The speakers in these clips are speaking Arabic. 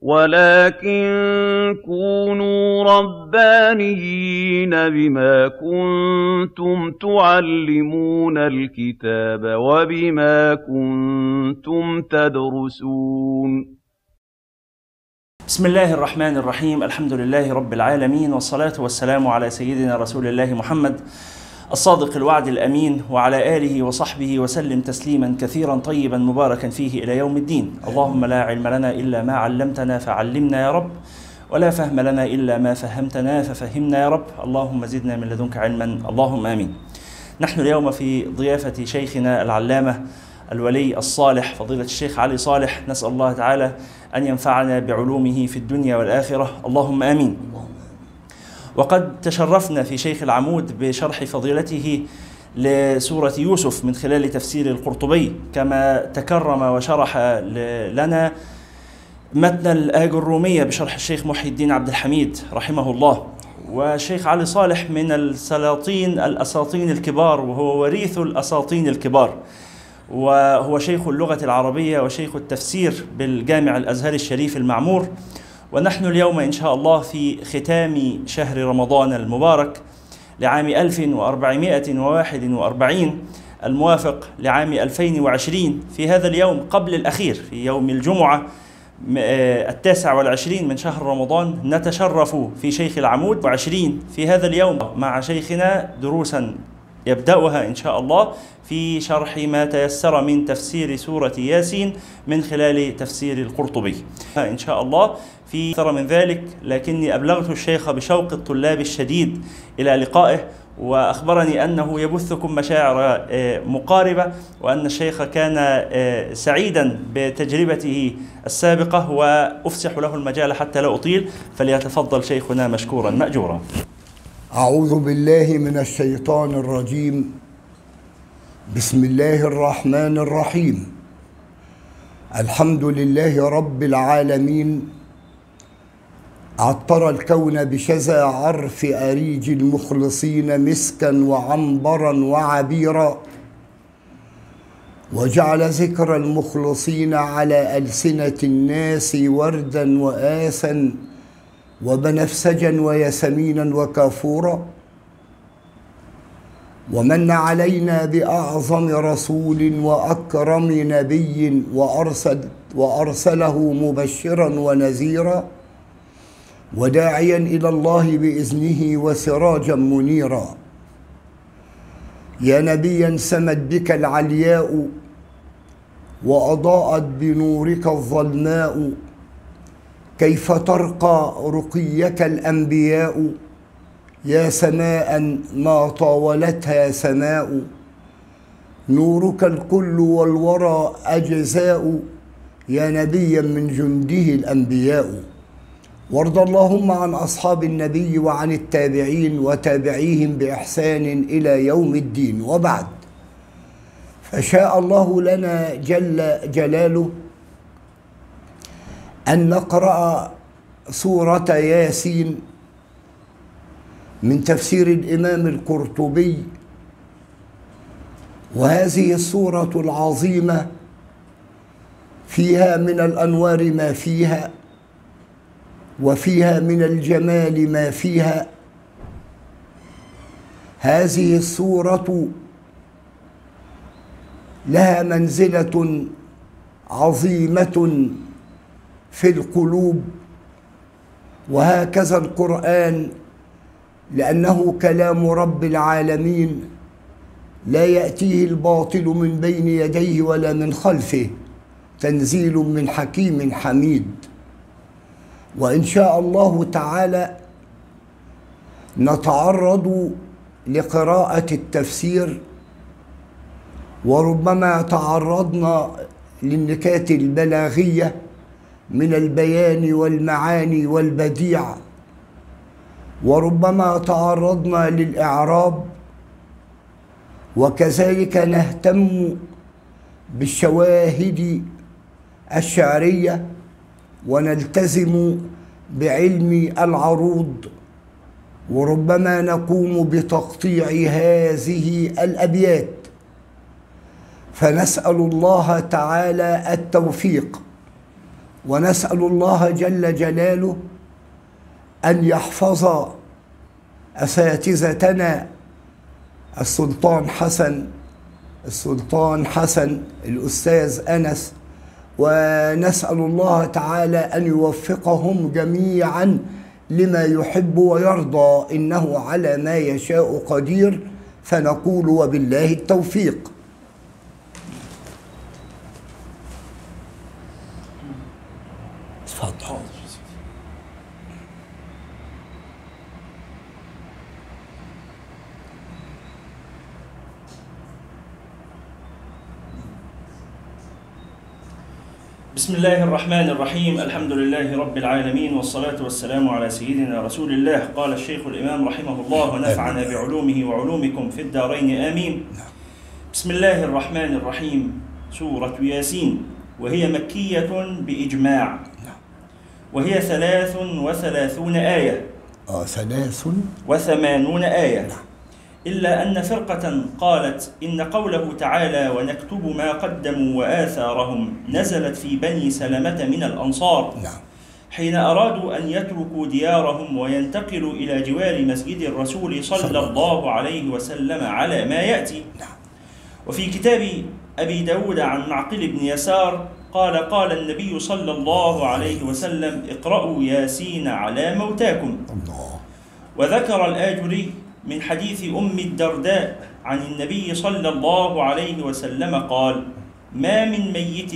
وَلَٰكِن كُونُوا رَبَّانِيِّينَ بِمَا كُنتُمْ تُعَلِّمُونَ الْكِتَابَ وَبِمَا كُنتُمْ تَدْرُسُونَ. بسم الله الرحمن الرحيم. الحمد لله رب العالمين والصلاة والسلام على سيدنا رسول الله محمد الصادق الوعد الأمين وعلى آله وصحبه وسلم تسليما كثيرا طيبا مباركا فيه إلى يوم الدين. اللهم لا علم لنا إلا ما علمتنا فعلمنا يا رب ولا فهم لنا إلا ما فهمتنا ففهمنا يا رب. اللهم زدنا من لدنك علما. اللهم آمين. نحن اليوم في ضيافة شيخنا العلامة الولي الصالح فضيلة الشيخ علي صالح. نسأل الله تعالى أن ينفعنا بعلومه في الدنيا والآخرة. اللهم آمين. وقد تشرفنا في شيخ العمود بشرح فضيلته لسورة يوسف من خلال تفسير القرطبي كما تكرم وشرح لنا متن الآج الرومية بشرح الشيخ محي الدين عبد الحميد رحمه الله. والشيخ علي صالح من السلاطين الأساطين الكبار وهو وريث الأساطين الكبار. وهو شيخ اللغة العربية وشيخ التفسير بالجامع الأزهري الشريف المعمور. ونحن اليوم إن شاء الله في ختام شهر رمضان المبارك لعام 1441 الموافق لعام 2020 في هذا اليوم قبل الأخير في يوم الجمعة التاسع والعشرين من شهر رمضان. نتشرف في شيخ العمود وعشرين في هذا اليوم مع شيخنا دروسا يبدأها إن شاء الله في شرح ما تيسر من تفسير سورة ياسين من خلال تفسير القرطبي. إن شاء الله في أكثر من ذلك لكني أبلغت الشيخ بشوق الطلاب الشديد إلى لقائه وأخبرني أنه يبثكم مشاعر مقاربة وأن الشيخ كان سعيدا بتجربته السابقة وأفسح له المجال حتى لا أطيل. فليتفضل شيخنا مشكورا. مأجورا. أعوذ بالله من الشيطان الرجيم. بسم الله الرحمن الرحيم. الحمد لله رب العالمين عطر الكون بشذا عرف أريج المخلصين مسكا وعنبرا وعبيرا وجعل ذكر المخلصين على ألسنة الناس وردا وآسا وبنفسجا وياسمينا وكافورا. ومن علينا بأعظم رسول وأكرم نبي وأرسل وأرسله مبشرا ونذيرا. وداعيا إلى الله بإذنه وسراجا منيرا. يا نبيا سمت بك العلياء وأضاءت بنورك الظلماء. كيف ترقى رقيك الأنبياء؟ يا سماء ما طاولتها سماء. نورك الكل والورى أجزاء. يا نبيا من جنده الأنبياء. وارض اللهم عن أصحاب النبي وعن التابعين وتابعيهم بإحسان إلى يوم الدين. وبعد فشاء الله لنا جل جلاله أن نقرأ سورة ياسين من تفسير الإمام القرطبي. وهذه السورة العظيمة فيها من الأنوار ما فيها. وفيها من الجمال ما فيها. هذه السورة لها منزلة عظيمة في القلوب. وهكذا القرآن لأنه كلام رب العالمين لا يأتيه الباطل من بين يديه ولا من خلفه. تنزيل من حكيم حميد. وإن شاء الله تعالى نتعرض لقراءة التفسير وربما تعرضنا للنكات البلاغية من البيان والمعاني والبديع وربما تعرضنا للإعراب وكذلك نهتم بالشواهد الشعرية ونلتزم بعلم العروض وربما نقوم بتقطيع هذه الأبيات. فنسأل الله تعالى التوفيق ونسأل الله جل جلاله أن يحفظ أساتذتنا السلطان حسن السلطان حسن الأستاذ أنس ونسأل الله تعالى أن يوفقهم جميعا لما يحب ويرضى. إنه على ما يشاء قدير. فنقول وبالله التوفيق. بسم الله الرحمن الرحيم الحمد لله رب العالمين والصلاة والسلام على سيدنا رسول الله قال الشيخ الإمام رحمه الله ونفعنا بعلومه وعلومكم في الدارين آمين بسم الله الرحمن الرحيم سورة ياسين وهي مكية بإجماع وهي ثلاث وثلاثون آية ثلاث وثمانون آية إلا أن فرقة قالت إن قوله تعالى ونكتب ما قدموا وآثارهم نزلت في بني سلمة من الأنصار. نعم. حين أرادوا أن يتركوا ديارهم وينتقلوا إلى جوار مسجد الرسول صلى الله عليه وسلم على ما يأتي. نعم. وفي كتاب أبي داود عن معقل بن يسار قال قال النبي صلى الله عليه وسلم اقرأوا ياسين على موتاكم. الله. وذكر الآجري من حديث أم الدرداء عن النبي صلى الله عليه وسلم قال ما من ميت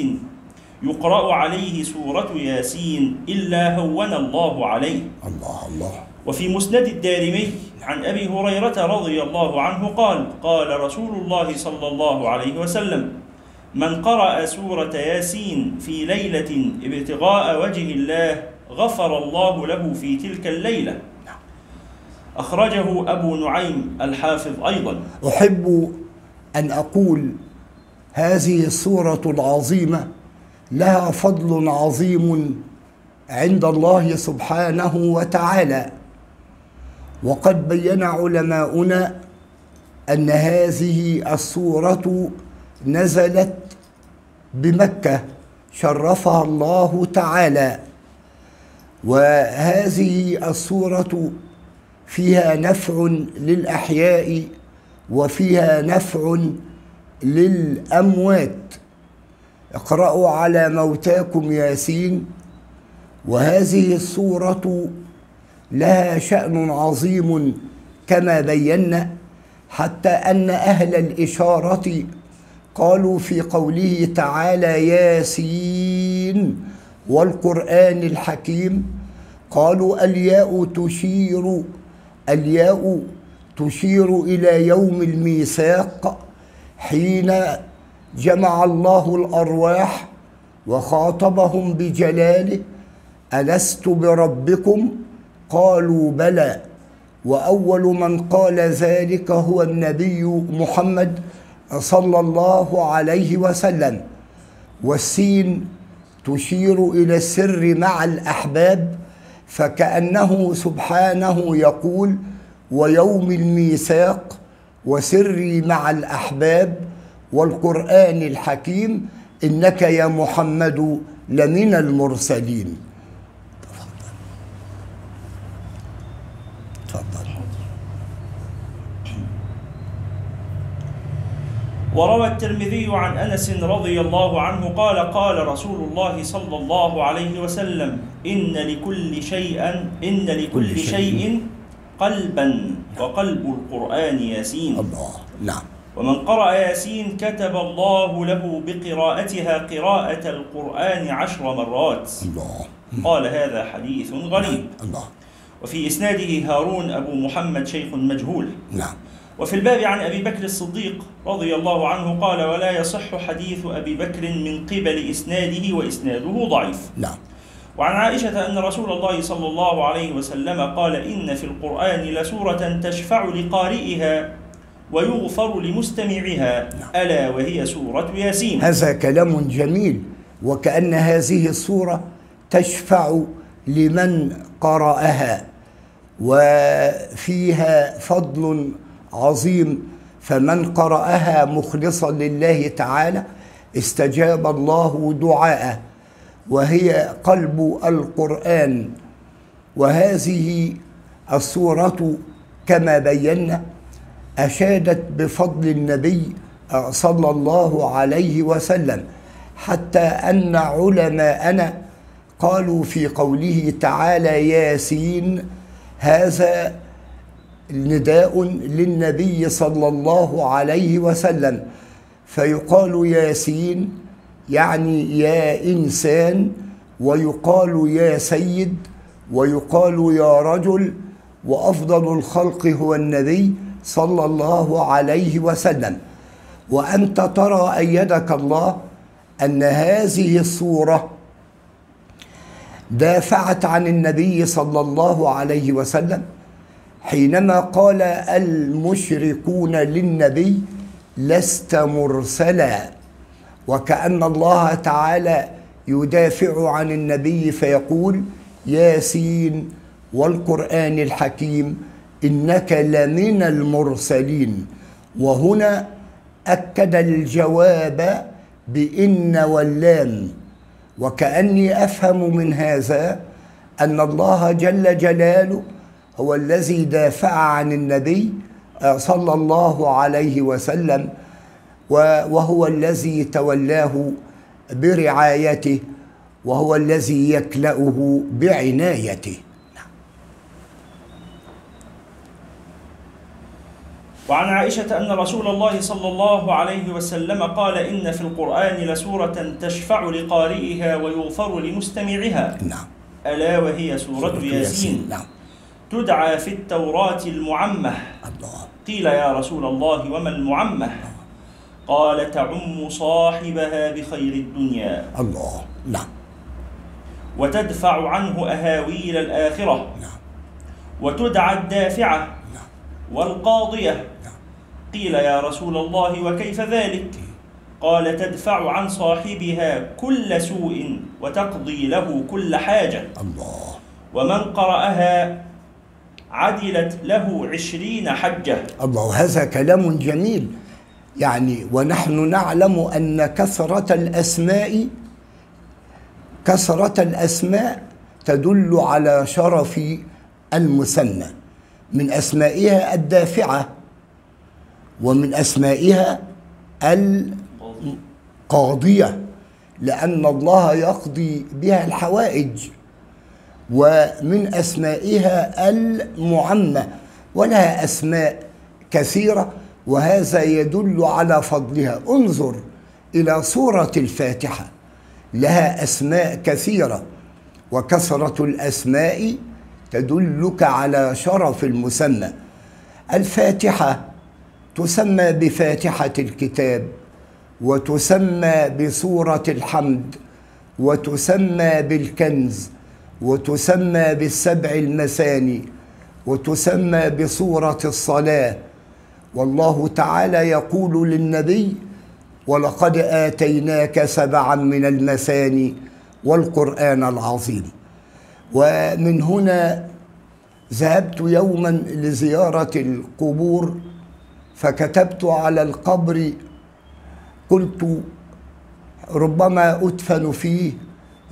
يقرأ عليه سورة ياسين إلا هون الله عليه. الله الله. وفي مسند الدارمي عن أبي هريرة رضي الله عنه قال قال رسول الله صلى الله عليه وسلم من قرأ سورة ياسين في ليلة ابتغاء وجه الله غفر الله له في تلك الليلة. أخرجه أبو نعيم الحافظ أيضا. أحب أن أقول هذه السورة العظيمة لها فضل عظيم عند الله سبحانه وتعالى. وقد بين علماؤنا أن هذه السورة نزلت بمكة شرفها الله تعالى. وهذه السورة فيها نفع للأحياء وفيها نفع للأموات. اقرأوا على موتاكم ياسين وهذه السورة لها شأن عظيم كما بينا حتى أن أهل الإشارة قالوا في قوله تعالى ياسين والقرآن الحكيم قالوا الياء تشير الياء تشير إلى يوم الميثاق حين جمع الله الأرواح وخاطبهم بجلاله ألست بربكم؟ قالوا بلى. وأول من قال ذلك هو النبي محمد صلى الله عليه وسلم. والسين تشير إلى السر مع الأحباب فكأنه سبحانه يقول ويوم الميثاق وسري مع الأحباب والقرآن الحكيم إنك يا محمد لمن المرسلين. تفضل. وروى الترمذي عن أنس رضي الله عنه قال قال رسول الله صلى الله عليه وسلم إن لكل شيء إن لكل كل شيء. شيء قلبا وقلب القرآن ياسين. الله. نعم. ومن قرأ ياسين كتب الله له بقراءتها قراءة القرآن عشر مرات. الله. قال هذا حديث غريب. الله. وفي إسناده هارون أبو محمد شيخ مجهول. نعم. وفي الباب عن أبي بكر الصديق رضي الله عنه قال ولا يصح حديث أبي بكر من قبل إسناده وإسناده ضعيف. نعم. وعن عائشة أن رسول الله صلى الله عليه وسلم قال إن في القرآن لسورة تشفع لقارئها ويغفر لمستمعها. ألا وهي سورة ياسين. هذا كلام جميل وكأن هذه السورة تشفع لمن قرأها. وفيها فضل عظيم فمن قرأها مخلصا لله تعالى استجاب الله دعاءه وهي قلب القرآن. وهذه السورة كما بينا أشادت بفضل النبي صلى الله عليه وسلم حتى أن علماءنا قالوا في قوله تعالى ياسين هذا نداء للنبي صلى الله عليه وسلم. فيقال ياسين يعني يا إنسان ويقال يا سيد ويقال يا رجل وأفضل الخلق هو النبي صلى الله عليه وسلم. وأنت ترى أيدك الله أن هذه الصورة دافعت عن النبي صلى الله عليه وسلم حينما قال المشركون للنبي لست مرسلا وكأن الله تعالى يدافع عن النبي فيقول ياسين والقرآن الحكيم إنك لمن المرسلين. وهنا أكد الجواب بإن واللام. وكأني أفهم من هذا أن الله جل جلاله هو الذي دافع عن النبي صلى الله عليه وسلم وهو الذي تولاه برعايته وهو الذي يكلأه بعنايته. وعن عائشة أن رسول الله صلى الله عليه وسلم قال إن في القرآن لسورة تشفع لقارئها ويغفر لمستمعها. نعم. ألا وهي سورة ياسين. نعم. تدعى في التوراة المعمة. الله. قيل يا رسول الله وما المعمة؟ قال تعم صاحبها بخير الدنيا. الله. نعم. وتدفع عنه أهاويل الآخرة. نعم. وتدعى الدافعة. نعم. والقاضية. قيل يا رسول الله وكيف ذلك؟ قال تدفع عن صاحبها كل سوء وتقضي له كل حاجة. الله. ومن قرأها عدلت له عشرين حجة. الله هذا كلام جميل. يعني ونحن نعلم أن كثرة الأسماء كثرة الأسماء تدل على شرف المثنى. من أسمائها الدافعة. ومن أسمائها القاضية لأن الله يقضي بها الحوائج ومن أسمائها المعمة ولها أسماء كثيرة وهذا يدل على فضلها. انظر إلى سورة الفاتحة لها أسماء كثيرة وكثرة الأسماء تدلك على شرف المسمى. الفاتحة تسمى بفاتحة الكتاب وتسمى بسورة الحمد وتسمى بالكنز وتسمى بالسبع المثاني وتسمى بصورة الصلاة. والله تعالى يقول للنبي ولقد آتيناك سبعا من المثاني والقرآن العظيم ومن هنا ذهبت يوما لزيارة القبور فكتبت على القبر قلت ربما أدفن فيه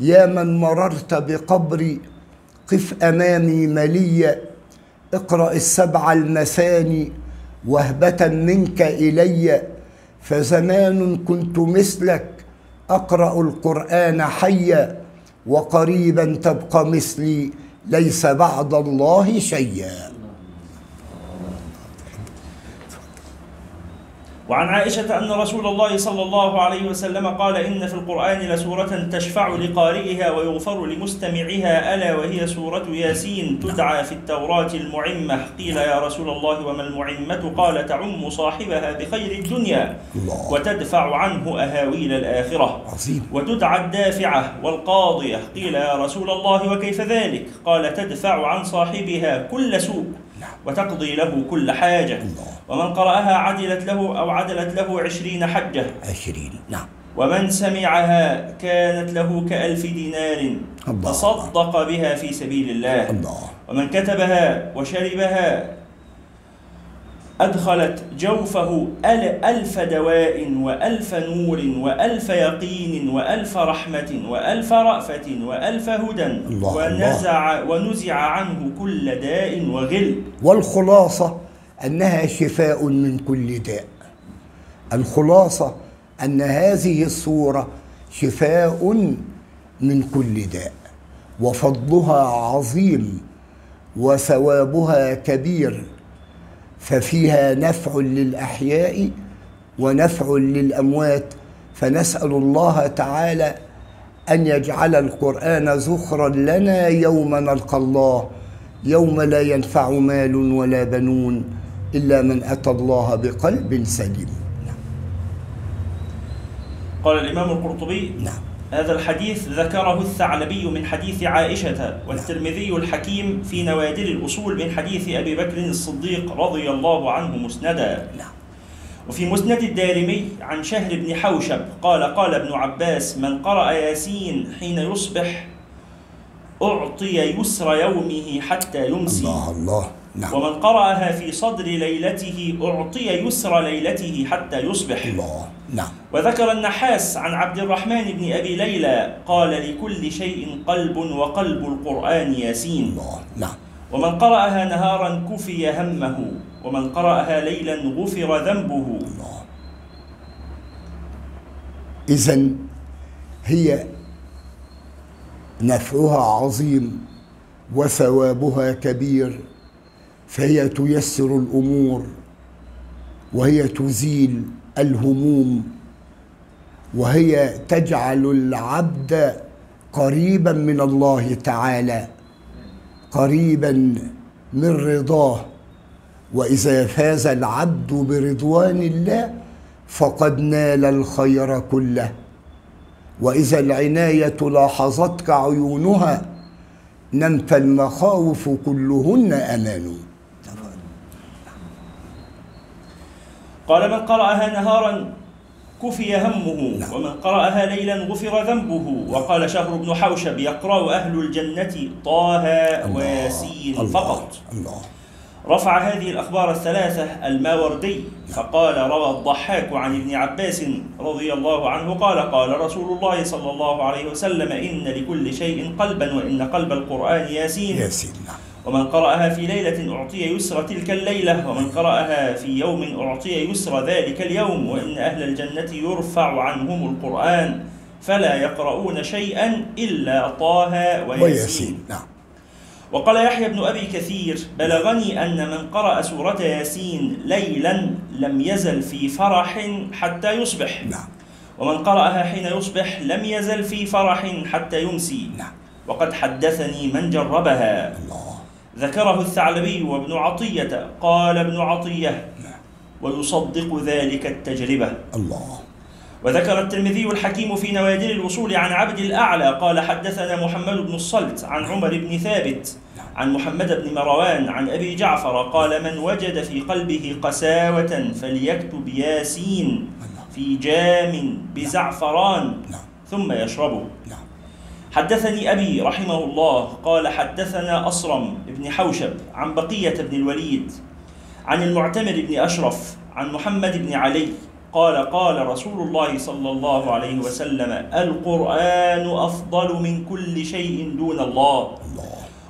يا من مررت بقبري قف أمامي مليا اقرأ السبع المثاني وهبة منك إلي فزمان كنت مثلك أقرأ القرآن حيا وقريبا تبقى مثلي ليس بعد الله شيئا. وعن عائشة أن رسول الله صلى الله عليه وسلم قال إن في القرآن لسورة تشفع لقارئها ويغفر لمستمعها ألا وهي سورة ياسين تدعى في التوراة المعمة. قيل يا رسول الله وما المعمة؟ قال تعم صاحبها بخير الدنيا وتدفع عنه أهاويل الآخرة وتدعى الدافعة والقاضية. قيل يا رسول الله وكيف ذلك؟ قال تدفع عن صاحبها كل سوء وتقضي له كل حاجة. ومن قرأها عدلت له أو عدلت له عشرين حجة. عشرين نعم. ومن سمعها كانت له كألف دينار الله. تصدق بها في سبيل الله. الله. ومن كتبها وشربها أدخلت جوفه أل- ألف دواء وألف نور وألف يقين وألف رحمة وألف رأفة وألف هدى. الله ونزع, ونزع عنه كل داء وغل. والخلاصة أنها شفاء من كل داء. الخلاصة أن هذه الصورة شفاء من كل داء. وفضلها عظيم وثوابها كبير. ففيها نفع للأحياء ونفع للأموات. فنسأل الله تعالى أن يجعل القرآن زخرا لنا يوم نلقى الله يوم لا ينفع مال ولا بنون. إلا من أتى الله بقلب سليم. قال الإمام القرطبي نعم. هذا الحديث ذكره الثعلبي من حديث عائشة والترمذي الحكيم في نوادر الأصول من حديث أبي بكر الصديق رضي الله عنه مسندا. نعم. وفي مسند الدارمي عن شهر بن حوشب قال قال ابن عباس من قرأ ياسين حين يصبح أعطي يسر يومه حتى يمسي. الله الله. نعم. ومن قرأها في صدر ليلته أعطي يسر ليلته حتى يصبح. الله. نعم. وذكر النحاس عن عبد الرحمن بن أبي ليلى قال لكل شيء قلب وقلب القرآن ياسين. الله. نعم. ومن قرأها نهارا كفي همه ومن قرأها ليلا غفر ذنبه. الله. إذا هي نفعها عظيم وثوابها كبير. فهي تيسر الأمور وهي تزيل الهموم وهي تجعل العبد قريبا من الله تعالى قريبا من رضاه. وإذا فاز العبد برضوان الله فقد نال الخير كله. وإذا العناية لاحظتك عيونها نمت المخاوف كلهن أمان قال من قرأها نهارا كفي همه نعم. ومن قرأها ليلا غفر ذنبه. وقال شهر بن حوشب يقرأ أهل الجنة طه وياسين فقط. الله. رفع هذه الأخبار الثلاثة الماوردي فقال روى الضحاك عن ابن عباس رضي الله عنه قال قال رسول الله صلى الله عليه وسلم إن لكل شيء قلبا وإن قلب القرآن ياسين. ياسين نعم. ومن قرأها في ليلة أعطي يسر تلك الليلة ومن قرأها في يوم أعطي يسر ذلك اليوم وإن أهل الجنة يرفع عنهم القرآن فلا يقرؤون شيئا إلا طه وياسين. نعم. وقال يحيى بن أبي كثير بلغني أن من قرأ سورة ياسين ليلا لم يزل في فرح حتى يصبح نعم. ومن قرأها حين يصبح لم يزل في فرح حتى يمسي نعم. وقد حدثني من جربها. الله. ذكره الثعلبي وابن عطية. قال ابن عطية نعم. ويصدق ذلك التجربة. الله. وذكر الترمذي الحكيم في نوادر الوصول عن عبد الأعلى. قال حدثنا محمد بن الصلت عن عمر بن ثابت عن محمد بن مروان عن أبي جعفر. قال من وجد في قلبه قساوة فليكتب ياسين في جام بزعفران نعم. ثم يشربه. نعم. حدثني أبي رحمه الله قال حدثنا أصرم بن حوشب عن بقية بن الوليد عن المعتمر بن أشرف عن محمد بن علي قال قال رسول الله صلى الله عليه وسلم القرآن أفضل من كل شيء دون الله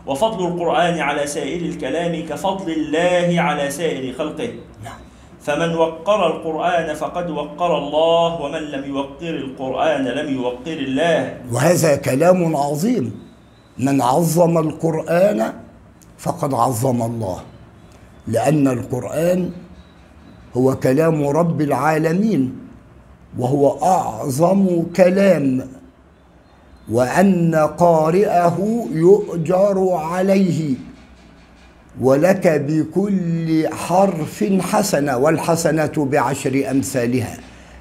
وفضل القرآن على سائر الكلام كفضل الله على سائر خلقه نعم. فمن وقر القرآن فقد وقر الله ومن لم يوقر القرآن لم يوقر الله. وهذا كلام عظيم. من عظم القرآن فقد عظم الله. لأن القرآن هو كلام رب العالمين وهو أعظم كلام وأن قارئه يؤجر عليه. ولك بكل حرف حسنة والحسنة بعشر أمثالها.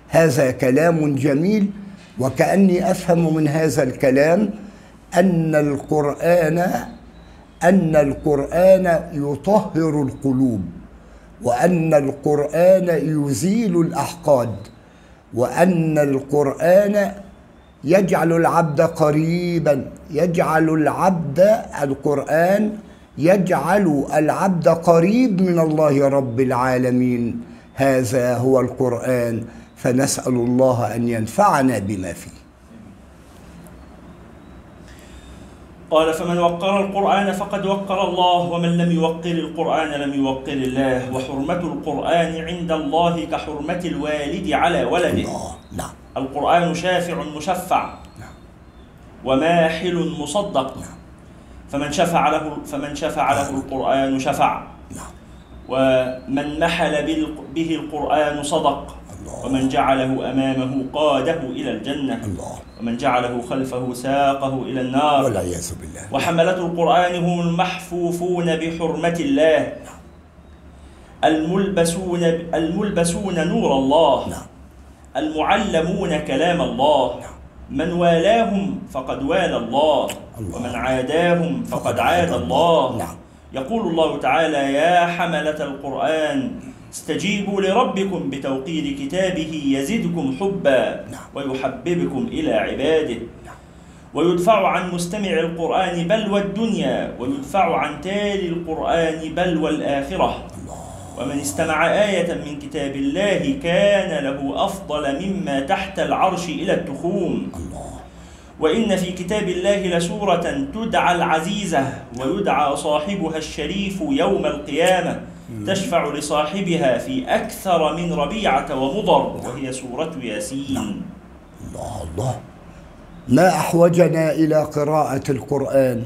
هذا كلام جميل وكأني أفهم من هذا الكلام أن القرآن أن القرآن يطهر القلوب وأن القرآن يزيل الأحقاد وأن القرآن يجعل العبد قريبا يجعل العبد القرآن يجعل العبد قريب من الله رب العالمين. هذا هو القرآن. فنسأل الله أن ينفعنا بما فيه. قال فمن وقر القرآن فقد وقر الله ومن لم يوقر القرآن لم يوقر الله. وحرمة القرآن عند الله كحرمة الوالد على ولده. الله نعم. القرآن شافع مشفع. نعم. وماحل مصدق. فمن شفع له فمن شفع له القرآن شفع. نعم. ومن محل به القرآن صدق. ومن جعله أمامه قاده إلى الجنة. الله. ومن جعله خلفه ساقه إلى النار. والعياذ بالله. وحملة القرآن هم المحفوفون بحرمة الله. الملبسون الملبسون نور الله. نعم. المعلمون كلام الله. من والاهم فقد والى الله الله. ومن عاداهم فقد عاد الله نعم. يقول الله تعالى يا حملة القرآن استجيبوا لربكم بتوقير كتابه يزدكم حبا نعم. ويحببكم إلى عباده ويدفع عن مستمع القرآن بلوى الدنيا ويدفع عن تالي القرآن بلوى الآخرة ومن استمع آية من كتاب الله كان له أفضل مما تحت العرش إلى التخوم. الله. وإن في كتاب الله لسورة تدعى العزيزة ويدعى صاحبها الشريف يوم القيامة تشفع لصاحبها في أكثر من ربيعة ومضر وهي سورة ياسين. الله الله. ما أحوجنا إلى قراءة القرآن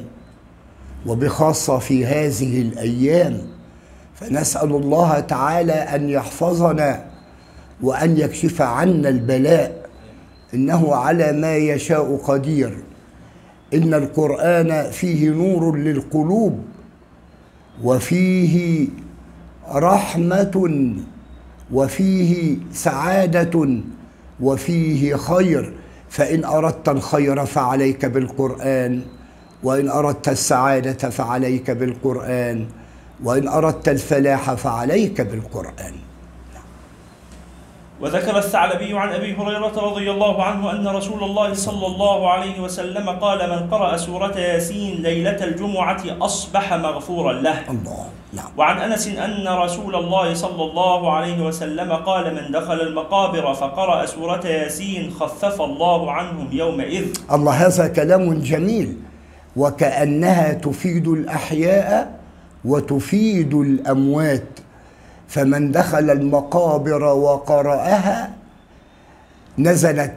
وبخاصة في هذه الأيام. فنسأل الله تعالى أن يحفظنا وأن يكشف عنا البلاء. إنه على ما يشاء قدير. إن القرآن فيه نور للقلوب وفيه رحمة وفيه سعادة وفيه خير. فإن أردت الخير فعليك بالقرآن وإن أردت السعادة فعليك بالقرآن. وإن أردت الفلاح فعليك بالقرآن. وذكر الثعلبي عن أبي هريرة رضي الله عنه أن رسول الله صلى الله عليه وسلم قال من قرأ سورة ياسين ليلة الجمعة أصبح مغفورا له. الله نعم. وعن أنس أن رسول الله صلى الله عليه وسلم قال من دخل المقابر فقرأ سورة ياسين خفف الله عنهم يومئذ. الله هذا كلام جميل. وكأنها تفيد الأحياء وتفيد الأموات فمن دخل المقابر وقرأها نزلت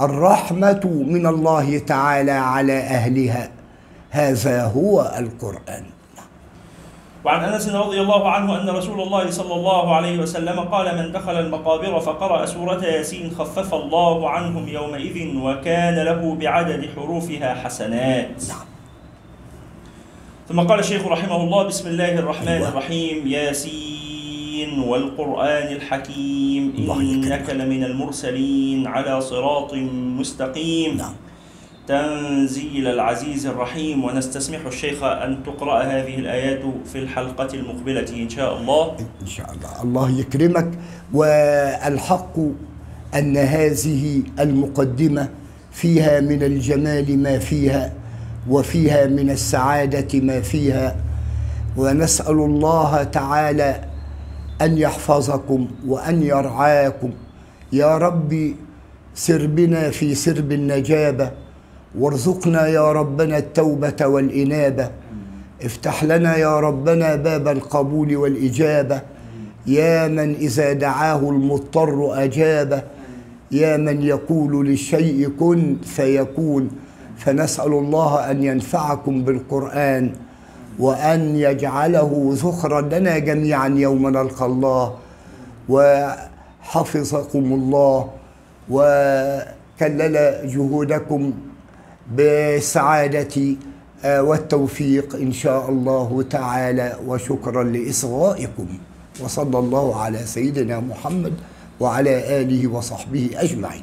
الرحمة من الله تعالى على أهلها. هذا هو القرآن. وعن أنس رضي الله عنه أن رسول الله صلى الله عليه وسلم قال من دخل المقابر فقرأ سورة ياسين خفف الله عنهم يومئذ وكان له بعدد حروفها حسنات. نعم. ثم قال الشيخ رحمه الله بسم الله الرحمن أيوة. الرحيم ياسين والقرآن الحكيم إنك. لمن المرسلين على صراط مستقيم. نعم. تنزيل العزيز الرحيم ونستسمح الشيخ أن تقرأ هذه الآيات في الحلقة المقبلة إن شاء الله. إن شاء الله. الله يكرمك. والحق أن هذه المقدمة فيها من الجمال ما فيها. وفيها من السعادة ما فيها. ونسأل الله تعالى أن يحفظكم وأن يرعاكم. يا رب سر بنا في سرب النجابة. وارزقنا يا ربنا التوبة والإنابة. افتح لنا يا ربنا باب القبول والإجابة. يا من إذا دعاه المضطر أجابه يا من يقول للشيء كن فيكون. فنسأل الله أن ينفعكم بالقرآن وأن يجعله ذخرا لنا جميعا يوم نلقى الله وحفظكم الله وكلل جهودكم بالسعادة آه، والتوفيق إن شاء الله تعالى وشكرا لإصغائكم. وصلى الله على سيدنا محمد وعلى آله وصحبه أجمعين.